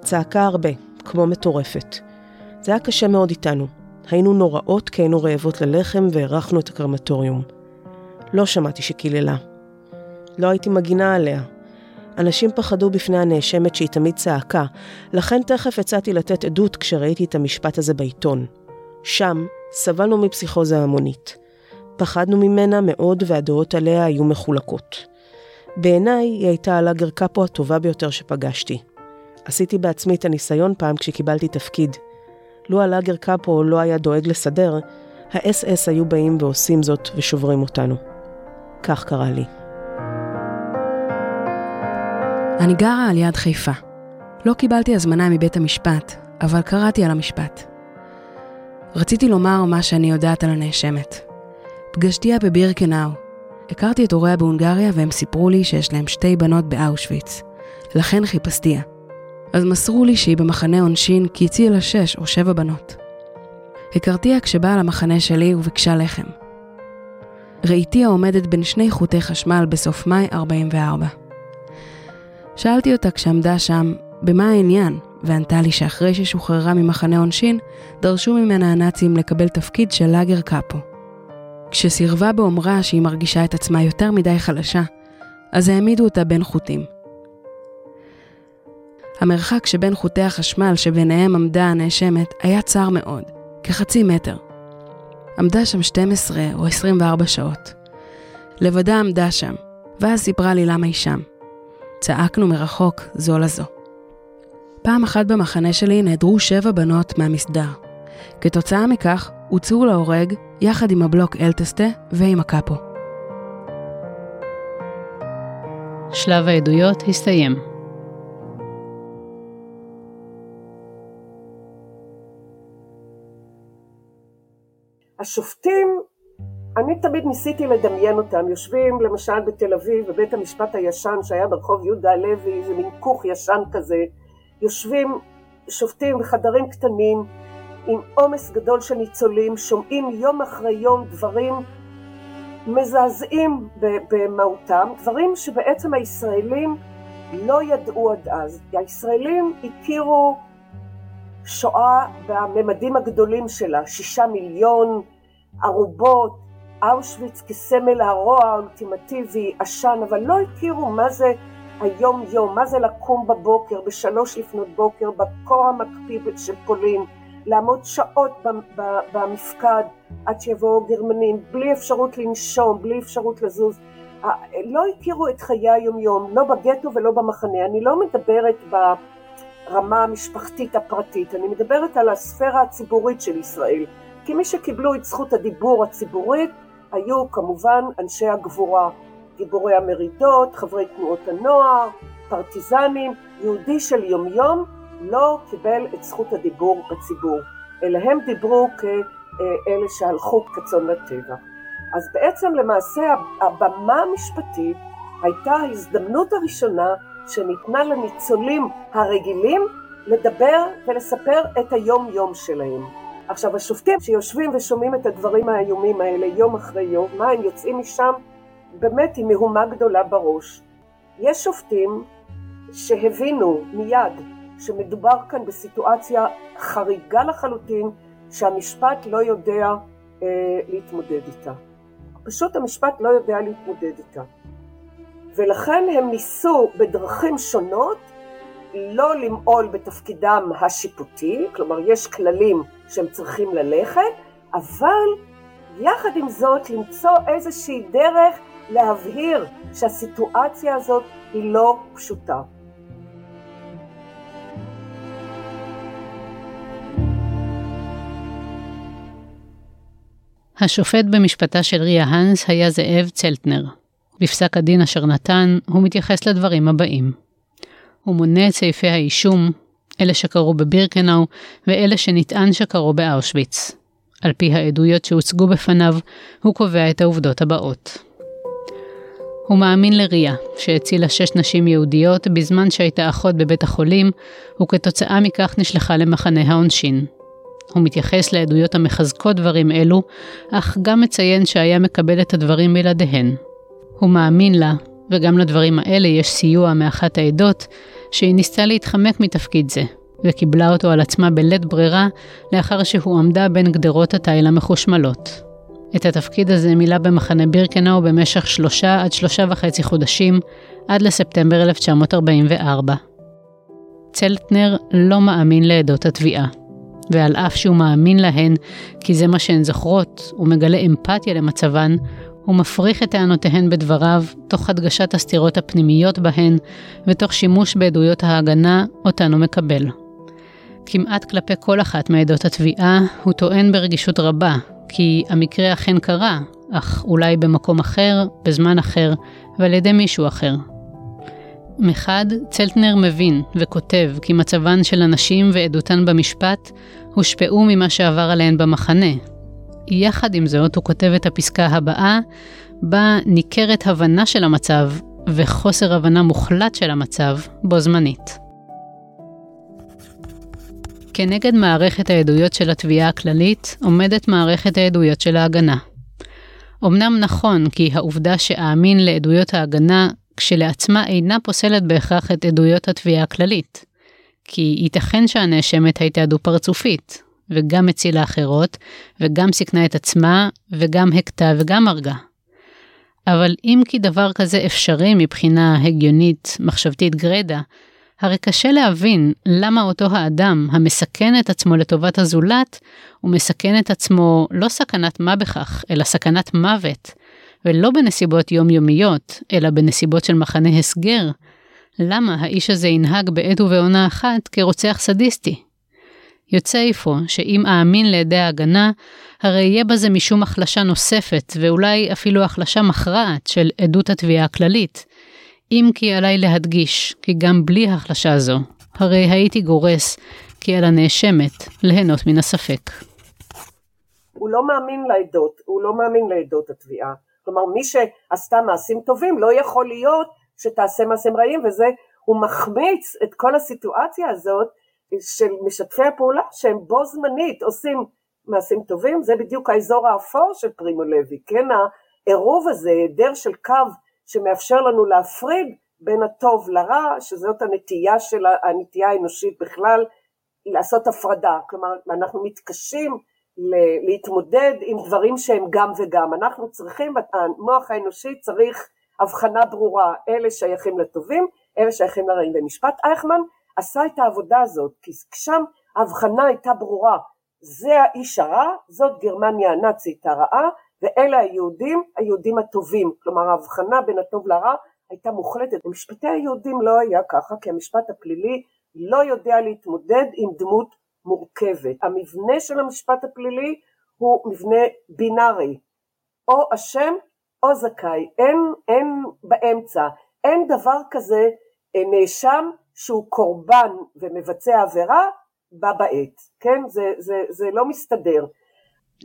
צעקה הרבה, כמו מטורפת. זה היה קשה מאוד איתנו. היינו נוראות כי היינו רעבות ללחם והארכנו את הקרמטוריום. לא שמעתי שקיללה. לא הייתי מגינה עליה. אנשים פחדו בפני הנאשמת שהיא תמיד צעקה, לכן תכף הצעתי לתת עדות כשראיתי את המשפט הזה בעיתון. שם סבלנו מפסיכוזה המונית. פחדנו ממנה מאוד והדעות עליה היו מחולקות. בעיניי היא הייתה הלאגר קאפו הטובה ביותר שפגשתי. עשיתי בעצמי את הניסיון פעם כשקיבלתי תפקיד. לו הלאגר קאפו לא היה דואג לסדר, האס-אס היו באים ועושים זאת ושוברים אותנו. כך קרה לי. אני גרה על יד חיפה. לא קיבלתי הזמנה מבית המשפט, אבל קראתי על המשפט. רציתי לומר מה שאני יודעת על הנאשמת. פגשתיה בבירקנאו. הכרתי את הוריה בהונגריה והם סיפרו לי שיש להם שתי בנות באושוויץ. לכן חיפשתיה. אז מסרו לי שהיא במחנה עונשין כי הציעה לה שש או שבע בנות. הכרתיה כשבאה למחנה שלי וביקשה לחם. ראיתיה עומדת בין שני חוטי חשמל בסוף מאי 44. שאלתי אותה כשעמדה שם, במה העניין? וענתה לי שאחרי ששוחררה ממחנה עונשין, דרשו ממנה הנאצים לקבל תפקיד של לאגר קאפו. כשסירבה באומרה שהיא מרגישה את עצמה יותר מדי חלשה, אז העמידו אותה בין חוטים. המרחק שבין חוטי החשמל שביניהם עמדה הנאשמת היה צר מאוד, כחצי מטר. עמדה שם 12 או 24 שעות. לבדה עמדה שם, ואז סיפרה לי למה היא שם. צעקנו מרחוק זו לזו. פעם אחת במחנה שלי נעדרו שבע בנות מהמסדר. כתוצאה מכך, הוצאו להורג יחד עם הבלוק אלטסטה ועם הקאפו. שלב העדויות הסתיים. השופטים, אני תמיד ניסיתי לדמיין אותם, יושבים למשל בתל אביב בבית המשפט הישן שהיה ברחוב יהודה הלוי, זה מין כוך ישן כזה, יושבים שופטים בחדרים קטנים עם עומס גדול של ניצולים, שומעים יום אחרי יום דברים מזעזעים במהותם, דברים שבעצם הישראלים לא ידעו עד אז. הישראלים הכירו שואה בממדים הגדולים שלה, שישה מיליון ערובות, אושוויץ כסמל הרוע האולטימטיבי, עשן, אבל לא הכירו מה זה היום יום, מה זה לקום בבוקר, בשלוש לפנות בוקר, בקור המקפיא של פולין, לעמוד שעות במפקד עד שיבואו גרמנים, בלי אפשרות לנשום, בלי אפשרות לזוז. לא הכירו את חיי היום-יום, לא בגטו ולא במחנה. אני לא מדברת ברמה המשפחתית הפרטית, אני מדברת על הספירה הציבורית של ישראל. כי מי שקיבלו את זכות הדיבור הציבורית היו כמובן אנשי הגבורה, גיבורי המרידות, חברי תנועות הנוער, פרטיזנים, יהודי של יומיום לא קיבל את זכות הדיבור בציבור, אלא הם דיברו כאלה שהלכו כצאן לטבע. אז בעצם למעשה הבמה המשפטית הייתה ההזדמנות הראשונה שניתנה לניצולים הרגילים לדבר ולספר את היום-יום שלהם. עכשיו השופטים שיושבים ושומעים את הדברים האיומים האלה יום אחרי יום, מה הם יוצאים משם באמת עם מהומה גדולה בראש. יש שופטים שהבינו מיד שמדובר כאן בסיטואציה חריגה לחלוטין שהמשפט לא יודע אה, להתמודד איתה. פשוט המשפט לא יודע להתמודד איתה. ולכן הם ניסו בדרכים שונות לא למעול בתפקידם השיפוטי, כלומר יש כללים שהם צריכים ללכת, אבל יחד עם זאת למצוא איזושהי דרך להבהיר שהסיטואציה הזאת היא לא פשוטה. השופט במשפטה של ריה האנס היה זאב צלטנר. בפסק הדין אשר נתן, הוא מתייחס לדברים הבאים. הוא מונה את סעיפי האישום, אלה שקרו בבירקנאו ואלה שנטען שקרו באושוויץ. על פי העדויות שהוצגו בפניו, הוא קובע את העובדות הבאות. הוא מאמין לריה, שהצילה שש נשים יהודיות בזמן שהייתה אחות בבית החולים, וכתוצאה מכך נשלחה למחנה העונשין. הוא מתייחס לעדויות המחזקות דברים אלו, אך גם מציין שהיה מקבל את הדברים בלעדיהן. הוא מאמין לה, וגם לדברים האלה יש סיוע מאחת העדות, שהיא ניסתה להתחמק מתפקיד זה, וקיבלה אותו על עצמה בלית ברירה לאחר שהוא עמדה בין גדרות התיל המחושמלות. את התפקיד הזה מילא במחנה בירקנאו במשך שלושה עד שלושה וחצי חודשים, עד לספטמבר 1944. צלטנר לא מאמין לעדות התביעה, ועל אף שהוא מאמין להן כי זה מה שהן זוכרות, ומגלה אמפתיה למצבן, הוא מפריך את טענותיהן בדבריו, תוך הדגשת הסתירות הפנימיות בהן, ותוך שימוש בעדויות ההגנה אותן הוא מקבל. כמעט כלפי כל אחת מעדות התביעה, הוא טוען ברגישות רבה, כי המקרה אכן קרה, אך אולי במקום אחר, בזמן אחר, ועל ידי מישהו אחר. מחד, צלטנר מבין וכותב כי מצבן של הנשים ועדותן במשפט הושפעו ממה שעבר עליהן במחנה. יחד עם זאת, הוא כותב את הפסקה הבאה, בה ניכרת הבנה של המצב וחוסר הבנה מוחלט של המצב בו זמנית. כנגד מערכת העדויות של התביעה הכללית עומדת מערכת העדויות של ההגנה. אמנם נכון כי העובדה שאאמין לעדויות ההגנה כשלעצמה אינה פוסלת בהכרח את עדויות התביעה הכללית. כי ייתכן שהנאשמת הייתה דו-פרצופית, וגם הצילה אחרות, וגם סיכנה את עצמה, וגם הכתה וגם הרגה. אבל אם כי דבר כזה אפשרי מבחינה הגיונית, מחשבתית גרידא, הרי קשה להבין למה אותו האדם המסכן את עצמו לטובת הזולת, הוא מסכן את עצמו לא סכנת מה בכך, אלא סכנת מוות, ולא בנסיבות יומיומיות, אלא בנסיבות של מחנה הסגר. למה האיש הזה ינהג בעת ובעונה אחת כרוצח סדיסטי? יוצא אפוא שאם אאמין לידי ההגנה, הרי יהיה בזה משום החלשה נוספת, ואולי אפילו החלשה מכרעת של עדות התביעה הכללית. אם כי עליי להדגיש, כי גם בלי החלשה זו, הרי הייתי גורס כי על הנאשמת ליהנות מן הספק. הוא לא מאמין לעדות, הוא לא מאמין לעדות התביעה. כלומר מי שעשתה מעשים טובים לא יכול להיות שתעשה מעשים רעים וזה, הוא מחמיץ את כל הסיטואציה הזאת של משתפי הפעולה שהם בו זמנית עושים מעשים טובים, זה בדיוק האזור האפור של פרימו לוי, כן, העירוב הזה, היעדר של קו שמאפשר לנו להפריד בין הטוב לרע, שזאת הנטייה של הנטייה האנושית בכלל, לעשות הפרדה, כלומר אנחנו מתקשים להתמודד עם דברים שהם גם וגם, אנחנו צריכים, המוח האנושי צריך הבחנה ברורה, אלה שייכים לטובים, אלה שייכים לרעים. במשפט אייכמן עשה את העבודה הזאת, כי שם ההבחנה הייתה ברורה, זה האיש הרע, זאת גרמניה הנאצית הרעה, ואלה היהודים, היהודים הטובים, כלומר ההבחנה בין הטוב לרע הייתה מוחלטת. במשפטי היהודים לא היה ככה, כי המשפט הפלילי לא יודע להתמודד עם דמות מורכבת. המבנה של המשפט הפלילי הוא מבנה בינארי, או אשם או זכאי, אין, אין באמצע, אין דבר כזה נאשם שהוא קורבן ומבצע עבירה בה בעת, כן? זה, זה, זה לא מסתדר.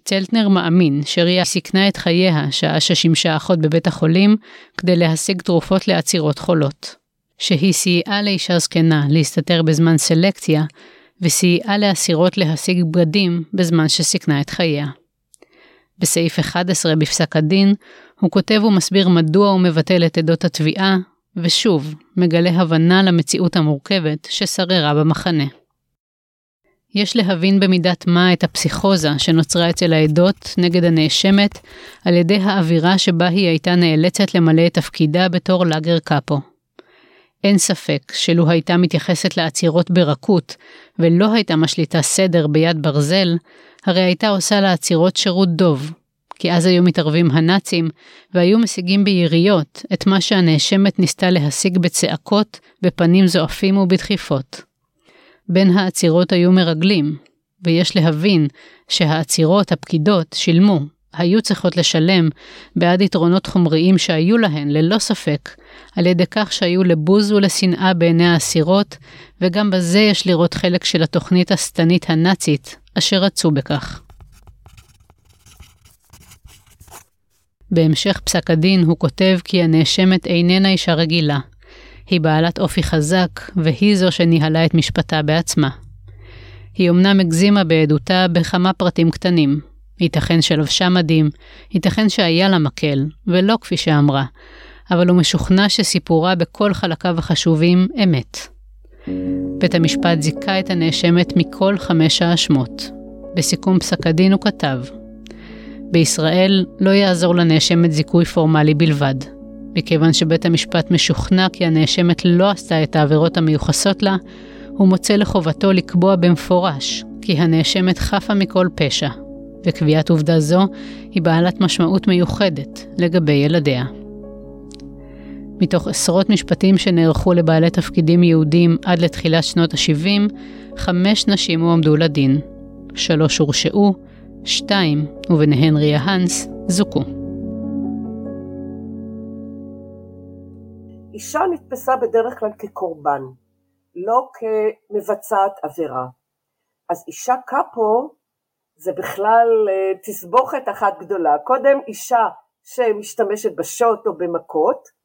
צלטנר מאמין שריה סיכנה את חייה שעה ששימשה אחות בבית החולים כדי להשיג תרופות לעצירות חולות. שהיא סייעה לאישה זקנה להסתתר בזמן סלקציה, וסייעה לאסירות להשיג בגדים בזמן שסיכנה את חייה. בסעיף 11 בפסק הדין, הוא כותב ומסביר מדוע הוא מבטל את עדות התביעה, ושוב, מגלה הבנה למציאות המורכבת ששררה במחנה. יש להבין במידת מה את הפסיכוזה שנוצרה אצל העדות נגד הנאשמת על ידי האווירה שבה היא הייתה נאלצת למלא את תפקידה בתור לאגר קאפו. אין ספק שלו הייתה מתייחסת לעצירות ברכות ולא הייתה משליטה סדר ביד ברזל, הרי הייתה עושה לעצירות שירות דוב, כי אז היו מתערבים הנאצים והיו משיגים ביריות את מה שהנאשמת ניסתה להשיג בצעקות, בפנים זועפים ובדחיפות. בין העצירות היו מרגלים, ויש להבין שהעצירות, הפקידות, שילמו, היו צריכות לשלם בעד יתרונות חומריים שהיו להן, ללא ספק, על ידי כך שהיו לבוז ולשנאה בעיני האסירות, וגם בזה יש לראות חלק של התוכנית השטנית הנאצית, אשר רצו בכך. בהמשך פסק הדין הוא כותב כי הנאשמת איננה אישה רגילה. היא בעלת אופי חזק, והיא זו שניהלה את משפטה בעצמה. היא אמנם הגזימה בעדותה בכמה פרטים קטנים. ייתכן שלבשה מדים, ייתכן שהיה לה מקל, ולא כפי שאמרה, אבל הוא משוכנע שסיפורה בכל חלקיו החשובים אמת. בית המשפט זיכה את הנאשמת מכל חמש האשמות. בסיכום פסק הדין הוא כתב, בישראל לא יעזור לנאשמת זיכוי פורמלי בלבד. מכיוון שבית המשפט משוכנע כי הנאשמת לא עשתה את העבירות המיוחסות לה, הוא מוצא לחובתו לקבוע במפורש כי הנאשמת חפה מכל פשע, וקביעת עובדה זו היא בעלת משמעות מיוחדת לגבי ילדיה. מתוך עשרות משפטים שנערכו לבעלי תפקידים יהודים עד לתחילת שנות ה-70, חמש נשים הועמדו לדין. שלוש הורשעו, שתיים, וביניהן ריה האנס, זוכו. אישה נתפסה בדרך כלל כקורבן, לא כמבצעת עבירה. אז אישה קאפו זה בכלל אה, תסבוכת אחת גדולה. קודם אישה שמשתמשת בשוט או במכות,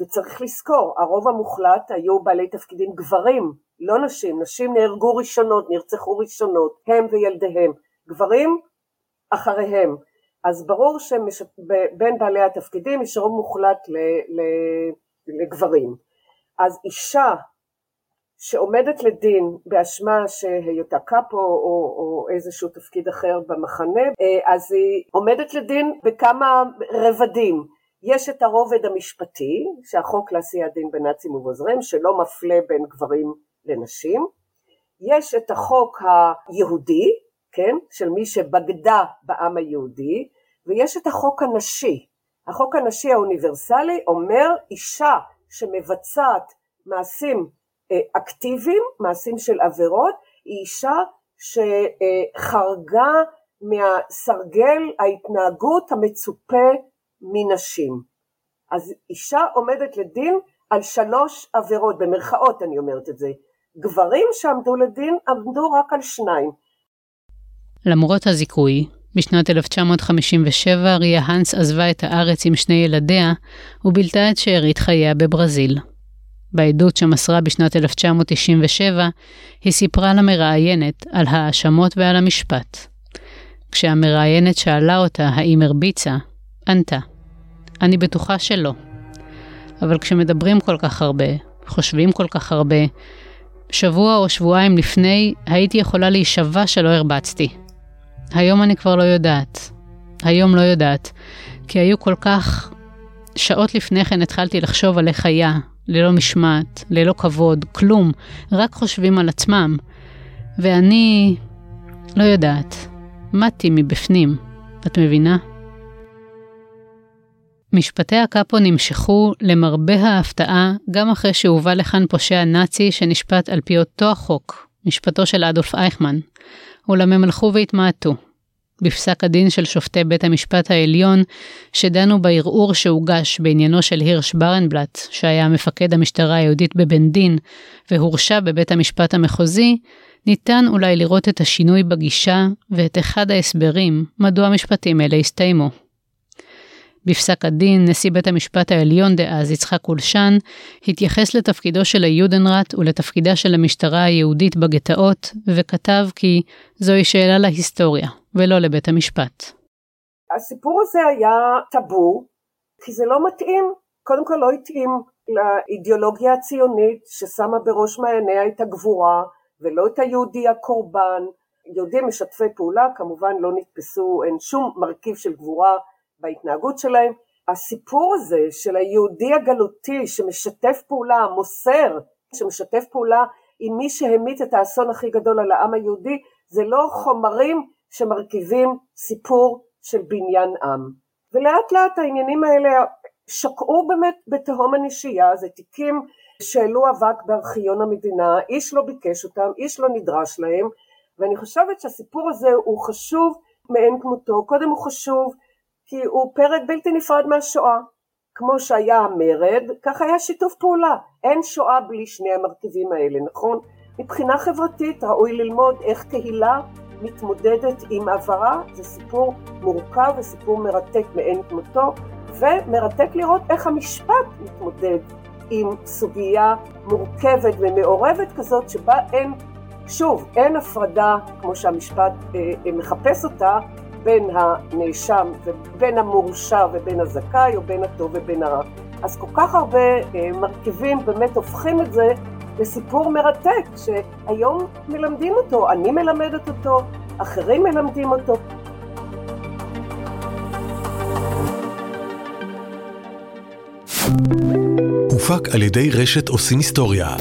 וצריך לזכור, הרוב המוחלט היו בעלי תפקידים גברים, לא נשים, נשים נהרגו ראשונות, נרצחו ראשונות, הם וילדיהם, גברים אחריהם. אז ברור שבין בעלי התפקידים יש רוב מוחלט לגברים. אז אישה שעומדת לדין באשמה שהיותה קאפו או, או איזשהו תפקיד אחר במחנה, אה, אז היא עומדת לדין בכמה רבדים. יש את הרובד המשפטי, שהחוק לעשיית דין בנאצים ובעוזריהם, שלא מפלה בין גברים לנשים. יש את החוק היהודי, כן, של מי שבגדה בעם היהודי, ויש את החוק הנשי. החוק הנשי האוניברסלי אומר אישה שמבצעת מעשים אה, אקטיביים, מעשים של עבירות, היא אישה שחרגה מהסרגל ההתנהגות המצופה מנשים. אז אישה עומדת לדין על שלוש עבירות, במרכאות אני אומרת את זה. גברים שעמדו לדין עמדו רק על שניים. למרות הזיכוי, בשנת 1957 ריה האנס עזבה את הארץ עם שני ילדיה ובילתה את שארית חייה בברזיל. בעדות שמסרה בשנת 1997, היא סיפרה למראיינת על ההאשמות ועל המשפט. כשהמראיינת שאלה אותה האם הרביצה, ענתה, אני בטוחה שלא. אבל כשמדברים כל כך הרבה, חושבים כל כך הרבה, שבוע או שבועיים לפני הייתי יכולה להישבע שלא הרבצתי. היום אני כבר לא יודעת. היום לא יודעת, כי היו כל כך... שעות לפני כן התחלתי לחשוב על איך היה, ללא משמעת, ללא כבוד, כלום, רק חושבים על עצמם. ואני... לא יודעת. מתי מבפנים. את מבינה? משפטי הקאפו נמשכו, למרבה ההפתעה, גם אחרי שהובא לכאן פושע נאצי שנשפט על פי אותו החוק, משפטו של אדולף אייכמן, אולם הם הלכו והתמעטו. בפסק הדין של שופטי בית המשפט העליון, שדנו בערעור שהוגש בעניינו של הירש ברנבלט, שהיה מפקד המשטרה היהודית בבן דין, והורשע בבית המשפט המחוזי, ניתן אולי לראות את השינוי בגישה ואת אחד ההסברים מדוע המשפטים אלה הסתיימו. בפסק הדין, נשיא בית המשפט העליון דאז, יצחק אולשן, התייחס לתפקידו של היודנראט ולתפקידה של המשטרה היהודית בגטאות, וכתב כי זוהי שאלה להיסטוריה, ולא לבית המשפט. הסיפור הזה היה טאבו, כי זה לא מתאים, קודם כל לא התאים לאידיאולוגיה הציונית ששמה בראש מעייניה את הגבורה, ולא את היהודי הקורבן. יהודים משתפי פעולה כמובן לא נתפסו, אין שום מרכיב של גבורה בהתנהגות שלהם. הסיפור הזה של היהודי הגלותי שמשתף פעולה, מוסר, שמשתף פעולה עם מי שהמיט את האסון הכי גדול על העם היהודי, זה לא חומרים שמרכיבים סיפור של בניין עם. ולאט לאט העניינים האלה שקעו באמת בתהום הנשייה, זה תיקים שהעלו אבק בארכיון המדינה, איש לא ביקש אותם, איש לא נדרש להם, ואני חושבת שהסיפור הזה הוא חשוב מאין כמותו. קודם הוא חשוב כי הוא פרק בלתי נפרד מהשואה. כמו שהיה המרד, כך היה שיתוף פעולה. אין שואה בלי שני המרכיבים האלה, נכון? מבחינה חברתית ראוי ללמוד איך קהילה מתמודדת עם עברה, זה סיפור מורכב וסיפור מרתק מאין כמותו, ומרתק לראות איך המשפט מתמודד עם סוגיה מורכבת ומעורבת כזאת שבה אין, שוב, אין הפרדה כמו שהמשפט אה, אה מחפש אותה בין הנאשם ובין המורשע ובין הזכאי או בין הטוב ובין הרע. אז כל כך הרבה אה, מרכיבים באמת הופכים את זה לסיפור מרתק שהיום מלמדים אותו, אני מלמדת אותו, אחרים מלמדים אותו. הופק על ידי רשת עושים היסטוריה.